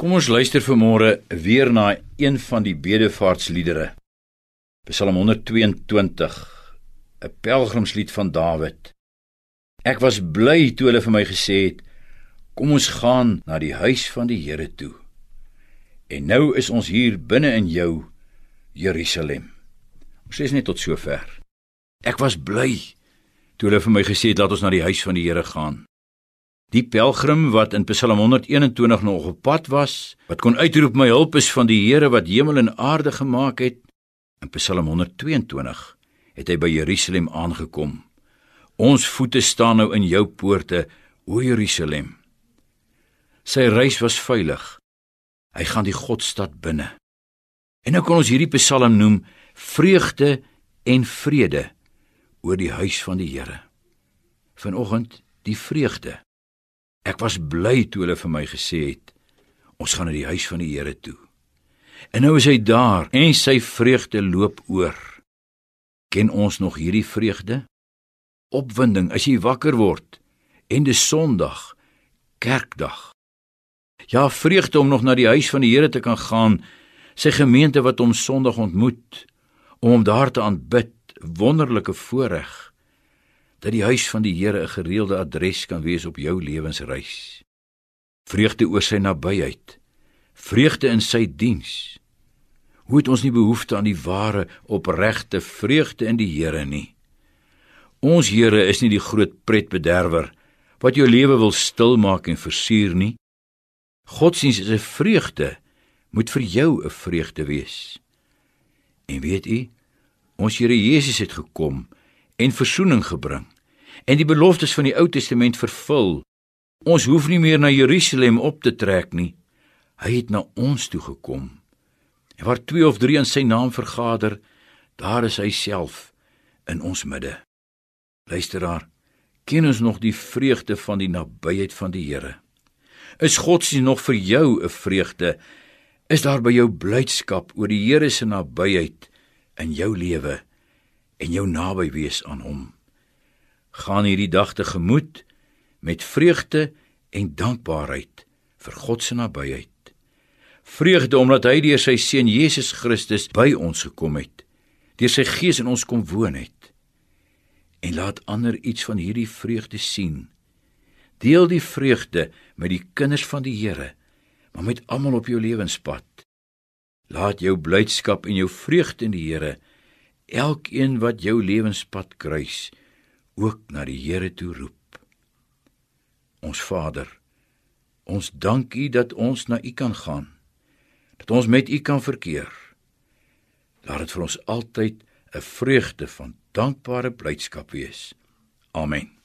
Kom ons luister vanmôre weer na een van die bedevaartsliedere. Psalm 122, 'n pelgrimslied van Dawid. Ek was bly toe hulle vir my gesê het: "Kom ons gaan na die huis van die Here toe." En nou is ons hier binne in jou Jerusalem. Ons sê net tot sover. Ek was bly toe hulle vir my gesê het: "Laat ons na die huis van die Here gaan." Die pelgrim wat in Psalm 121 nog op pad was, wat kon uitroep my hulp is van die Here wat hemel en aarde gemaak het. In Psalm 122 het hy by Jerusalem aangekom. Ons voete staan nou in jou poorte, o Jerusalem. Sy reis was veilig. Hy gaan die Godstad binne. En nou kan ons hierdie Psalm noem vreugde en vrede oor die huis van die Here. Vanoggend die vreugde Ek was bly toe hulle vir my gesê het ons gaan na die huis van die Here toe. En nou is hy daar en sy vreugde loop oor. Ken ons nog hierdie vreugde? Opwinding as jy wakker word en dis Sondag, Kerkdag. Ja, vreugde om nog na die huis van die Here te kan gaan, sy gemeente wat hom Sondag ontmoet, om hom daar te aanbid, wonderlike voorreg dat die huis van die Here 'n gereelde adres kan wees op jou lewensreis. Vreugde oor sy nabyheid, vreugde in sy diens. Hoe het ons nie behoefte aan die ware, opregte vreugde in die Here nie? Ons Here is nie die groot pretbederwer wat jou lewe wil stilmaak en versuur nie. Godsdiens is 'n vreugde, moet vir jou 'n vreugde wees. En weet u, ons Here Jesus het gekom en verzoening gebring en die beloftes van die Ou Testament vervul. Ons hoef nie meer na Jerusalem op te trek nie. Hy het na ons toe gekom. En waar twee of drie in sy naam vergader, daar is hy self in ons midde. Luisteraar, ken ons nog die vreugde van die nabyheid van die Here? Is God se nog vir jou 'n vreugde? Is daar by jou blydskap oor die Here se nabyheid in jou lewe? En jou naby wees aan hom. Gaan hierdie dag te gemoed met vreugde en dankbaarheid vir God se nabyheid. Vreugde omdat hy deur sy seun Jesus Christus by ons gekom het, deur sy gees in ons kom woon het. En laat ander iets van hierdie vreugde sien. Deel die vreugde met die kinders van die Here, maar met almal op jou lewenspad. Laat jou blydskap en jou vreugde in die Here elkeen wat jou lewenspad kruis ook na die Here toe roep. Ons Vader, ons dank U dat ons na U kan gaan. Dat ons met U kan verkeer. Laat dit vir ons altyd 'n vreugde van dankbare blydskap wees. Amen.